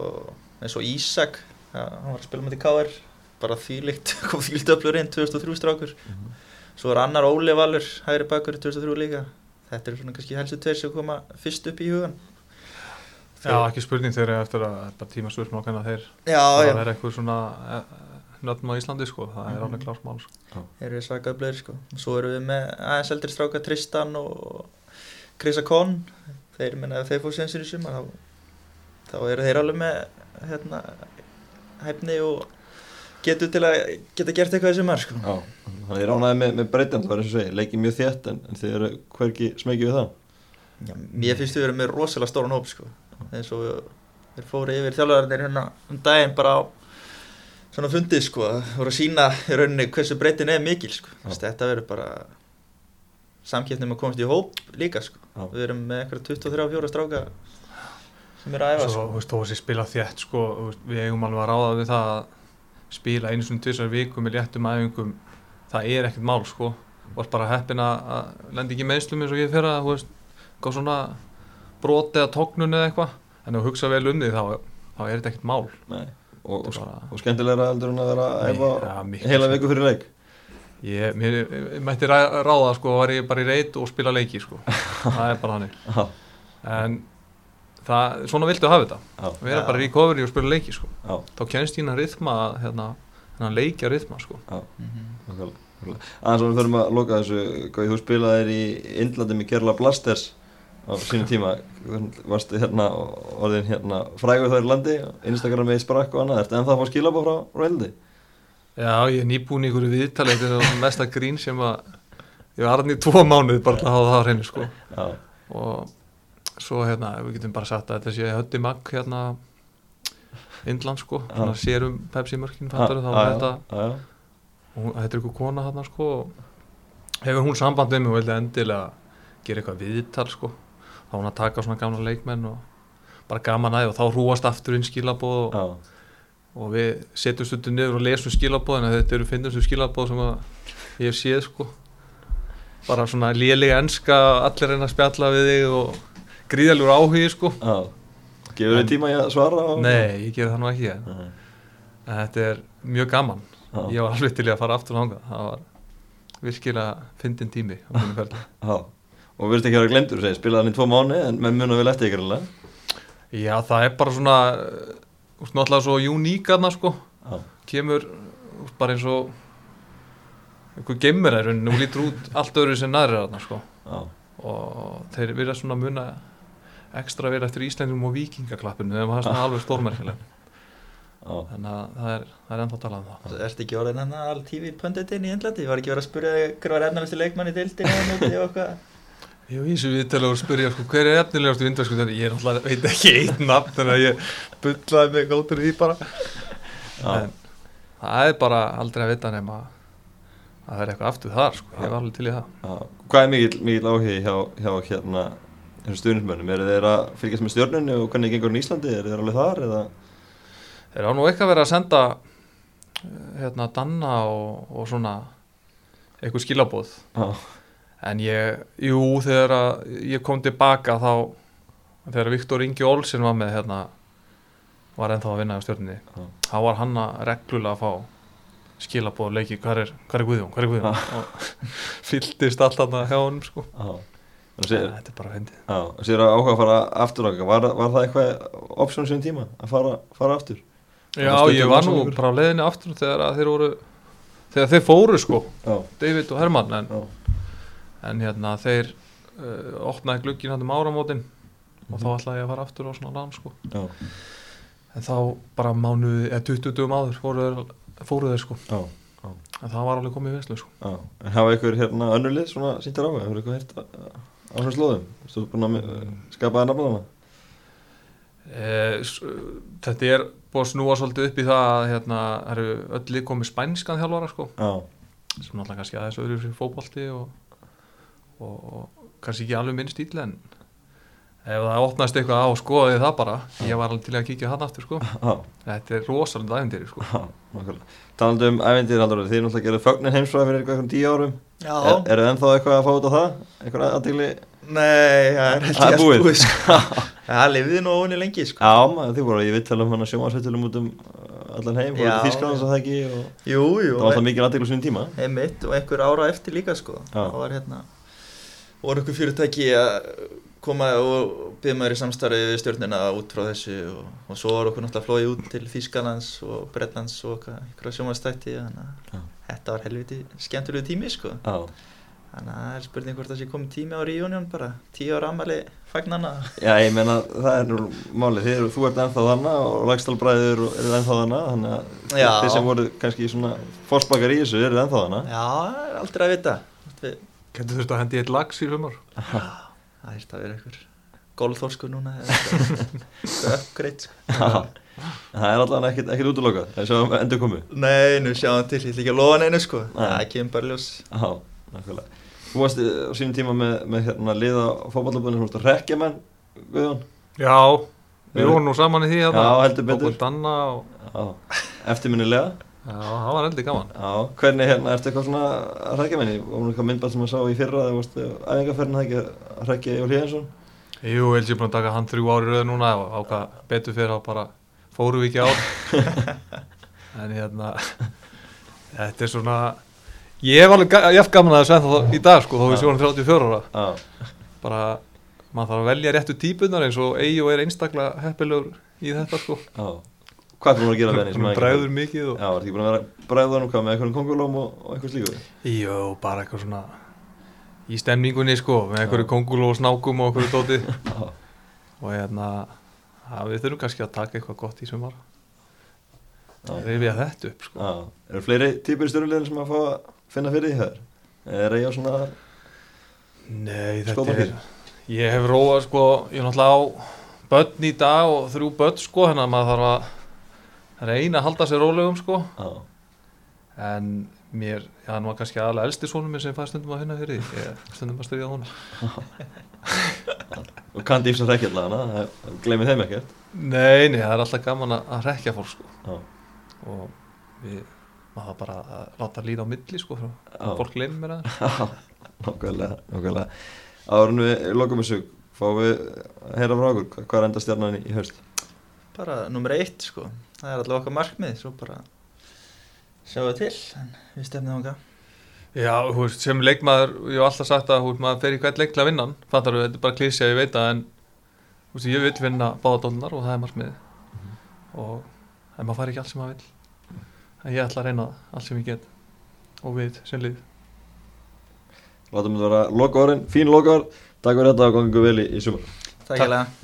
eins og Ísak, hann var að spila með því KR, bara þýlikt, kom þýlikt öflur inn, 2003 strákur. Svo er annar Óli Valur, hægri bakur, 2003 líka. Þetta eru svona kannski helstu tveir sem koma fyrst upp í hugan. Já, ekki spurning þegar eftir að það er bara tímaspursmálkuna þeir Já, það er eitthvað svona nöfn á Íslandi sko, það er Mhm. alveg klart mál sko. þeir eru svaka öflugir, sko. Svo erum við með aðeins eldri stráka Tristan og Krisa Kohn. Þeir, menna, þeir fór sensir í sumar, þá, þá eru þeir alveg með, hérna, hæfni og getur til að geta gert eitthvað þessi marg sko. Já, þannig að ég ránaði með, með breytjan, það var eins og segi, leikið mjög þétt en, en þið eru hverki smekið við það. Já, mér finnst við verið með rosalega stóran hóp sko. eins og þeir fóru yfir þjálfararnir hérna um daginn bara á svona fundið sko, voru að sína í rauninni hversu breytin er mikil sko. Já. þetta verður bara samkeppnum að komast í hóp líka sko. Já. við erum með eitthvað 23-4 stráka sem eru að æfa Svo, sko. þú veist, þó að sé spila þétt sko, þú veist, við eigum alveg að ráða við það að spila einu svona tvisar viku með léttum æfingum það er ekkert mál sko. Og bara heppin að lenda ekki meðslum eins og ég fyrir að, þú veist, góð svona broti eða tóknun eða eitthvað. En ef þú hugsa vel um því þá, þá er þetta ekkert mál. Nei. Og, og, bara- og skemmtilegra heldur en að vera að miklu heila viku fyrir leik. ég, mér, ég mætti ráða sko, var ég bara í reit og spila leiki sko. Það er bara hannig en það, svona viltu hafa þetta vera Já. bara í recovery og spila leiki sko þá kennst þín að rithma hérna, hérna leikja rithma sko já. Mhm. nákvæmlega, nákvæmlega. Aðeins og við förum að loka þessu, hvað þú spilaðir í Indlandi með Kerala Blasters á sínum tíma, varstu hérna orðin hérna frægur þar í landi, Instagram með sprakk og annað, ertu ennþá að fá skilabá frá Rældi? Já, ég er nýbúin í einhverju viðtali þetta er það mesta grín sem að ég var hann í tvo mánuð bara að hafa það á hreinu sko Já, og svo hérna, við getum bara sagt að þetta sé höndi magg hérna Indland sko, Já. svona sérum Pepsi mörkin fattar þá var þetta, hún, þetta er einhver kona hérna sko og hefur hún samband við mig og vildi endilega gera eitthvað viðtal sko þá hún að taka svona gamla leikmenn og bara gaman aðeins og þá hrúast aftur inn skilabóð og, og við setjum stundum niður og lesum skilabóð en þetta eru finnumstu skilabóð sem að ég hef séð sko. Bara svona lélega enska allir reyna að spjalla við þig og gríðalur áhugi sko já. Gefur þið tíma að svara? og- nei, ég ger það nú ekki en, Nei. en þetta er mjög gaman Já, ég var alveg til að fara aftur þangað það var virkilega fyndin tími á ferli já. Og við veist ekki að vera spilaði hann í tvo mánu en muna vel eftir ykkur alveg. já, það er bara svona uh, úst, náttúrulega svo uník aðna sko Já, kemur úst, bara eins og einhver gemmur er og lítur út allt öðru sem næri aðna sko já, og þeir verða svona muna ekstra verið eftir Íslandum og vikingaklappinu þegar maður það er alveg stórmerkileg þannig að það er, það er ennþá að tala um það. Það ert ekki orðin hann all TV punditinn í Indlandi, ég var ekki verið að spyrja hver var efnælisti leikmann í og hvað? Ég vísu viðtala og spyrja sko, hver er efnilegast vindvæsku þannig ég er náttúrulega veit ekki eitt nafn þannig að ég bullaði mig góttur í bara. En það er bara aldrei að vita nema að það er eitthvað aftur þar sko, ég var alveg til í það. Hvað er mikill, mikill áhugi hjá, hjá hérna þessum stuðnismönnum? Eru þeir að fylgjast með stjórnunni og hvernig gengur í Íslandi? Eru þeir alveg þar eða? Þeir á nú eitthvað verið að senda eh, hérna Danna og, og svona eitthvað skilabóð Já, en ég, jú, þegar að ég kom tilbaka þá þegar Viktor Ingi Olsen var með hérna var ennþá að vinna á stjórninni Já. þá var hann að reglulega að fá skilabóð leiki, hvað er, er Guðjón, hvað er Guðjón og fylltist allt þarna hjá honum sko sér, þetta er bara fyndið já, sér að áhuga að fara aftur. Var, var það eitthvað option sem tíma að fara, fara aftur? Já, ég var nú bara á leiðinni aftur þegar að þeir voru þegar þeir fóru sko, Já, David og Hermann en, já, en hérna þeir uh, opnaði glugginn hann um áramótin og Mhm. þá ætlaði ég að fara aftur á svona lán sko já, en þá bara mánuði, eða 20 dugum áður fóru þeir, sko já, en það var alveg komið í veslu sko já. En hafa ykkur hérna önnulið svona sýndir á? Hefur ykkur heyrt á þessum slóðum? Þú búin að uh, skapaði nafnum e, þetta er búið að snúa svolítið upp í það að hérna það eru öll lið komið spænskan þjálfara sko. Sem náttúrulega kannski aðeins öðru fyrir fótbolti og, og, og kannski ekki alveg minn stíl en ef það opnast eitthvað á skoðið það bara ég var alveg til að kíkja hann aftur sko já, þetta er rosalega æfintýri sko nákvæmlega. Talandi um ævendir, Haldur, þið náttúrulega gerðu fögnin heimsfræði fyrir eitthvað tíu árum. Já, Er, eru ennþá eitthvað að fá út á það? Eitthvað aðtegli? nei, það er held Það ég allt búið. sko. Það lifiði nú óvinni lengi sko. Já, maður, þið voru í vittalum hann að sjómasvittalum út um uh, allan heim, voru Já. til Þísklands að það ekki og Jú, jú, það var alltaf mikið aðtegli svona tíma. einmitt og einhver ára eftir líka sko. Já. Það var hérna voru einhver fyrirtæki að koma og byggja maður í samstarfi við stjórnina út frá þessu og, og svo var okkur náttúrulega flóið út til Þýskalands og Bretlands og eitthvað- sjómanstætti þannig að þetta var helviti skemmtilegu tími sko. Já, þannig að það er spurning hvort það sé komið tími á reunion bara tíu ára ammali fagnana Já, ég meina, það er nú málið, þið eru, þú ert ennþá þarna og Lækstalbræður eru ennþá þarna, þannig að Já. þið sem voru kannski svona fórsbakar í þessu eru ennþá þarna. Já, er aldrei að vita. Við, Getur þurft að hendi eitt lags í sumar Það er að vera einhver gólþórsku núna eða uppgreitt sko. Það er allavega ekkert, ekkert útlokað, það er svo endur komu. Nei, nú sjáum til, ég ætla ekki að lofa neinu sko. Það kemur bara ljós Já, nákvæmlega. Þú varst eh, á sínum tíma með, með hérna liða fótballabunni sem varst að rekja menn, Guðjón. Já, við vorum nú saman í því Já, heldur betur. Eftirminnilega. Já, það var heldur gaman Já, hvernig hérna, ertu eitthvað svona að rekja menni? Var hún eitthvað myndbæð sem að sá í fyrra þegar þú varst æfingarferðin það ekki að rekja Jól Híðansson? Jú, ég held ég búin að taka hann þrjú ári rauð núna og ákvað betur fyrir að bara fórum við ekki ár en hérna þetta er svona ég hef alveg jafn gaman að þessu ennþá í dag sko, þó við Já. sjónum 34 ára Já, bara, maður þarf að velja réttu típunar eins og Eyjó er einstaklega heppilegur í þetta sko, já. Hvað er búin að gera með henni? hún að- bregður mikið og Já, var ekki búin að vera bregður hvað með einhverjum kongulóm og, og eitthvað slíku? Jó, bara eitthvað svona í stemningunni sko, með einhverju kongul og snákum og einhverju dóti og hérna, að við þurfum kannski að taka eitthvað gott í sumar já. rifja þetta upp sko. Eru fleiri típur í stjórnulegin sem að fá að finna fyrir því hér? Er ég á svona, Nei, þetta er ég hef róað sko, ég er náttúrulega á börn í dag og þrjú börn sko, þannig að maður þarf að reyna að halda sér rólegum sko. Já, en mér, já, hann var kannski aðalega elsti sonum minn sem fær stundum að finna fyrir því ég er stundum að styrja honum. Og kann dýfsa rekkjallagana, glemir þeim ekkert. Nei, nei, það er alltaf gaman að, að rekja fólk sko. Já, og við maður bara að láta líða á milli sko frá Já. fólk gleymir mér að. Já, nákvæmlega, nákvæmlega. Árun við lokum þessu, fáum við að heyra frá okkur, hvað er enda stjarnan í, í haust? Bara nummer eitt sko Það er alltaf okkar markmið Svo bara sjáum við til En við stefnum okkar Já, þú veist, sem leikmaður, ég hef alltaf sagt að veist, maður fer í hvert leik til að vinna hann, fattar þú, þetta er bara klísja, ég veit það, en þú veist, ég vil vinna báða dólunar og það er markmiðið. Og en maður fari ekki allt sem maður vil en ég ætla að reyna það, allt sem ég get. Og við sem lið. Látum við vera loka orðin, fín loka orð, takk fyrir þetta og gangi vel í, í sumar. Takk. hérlega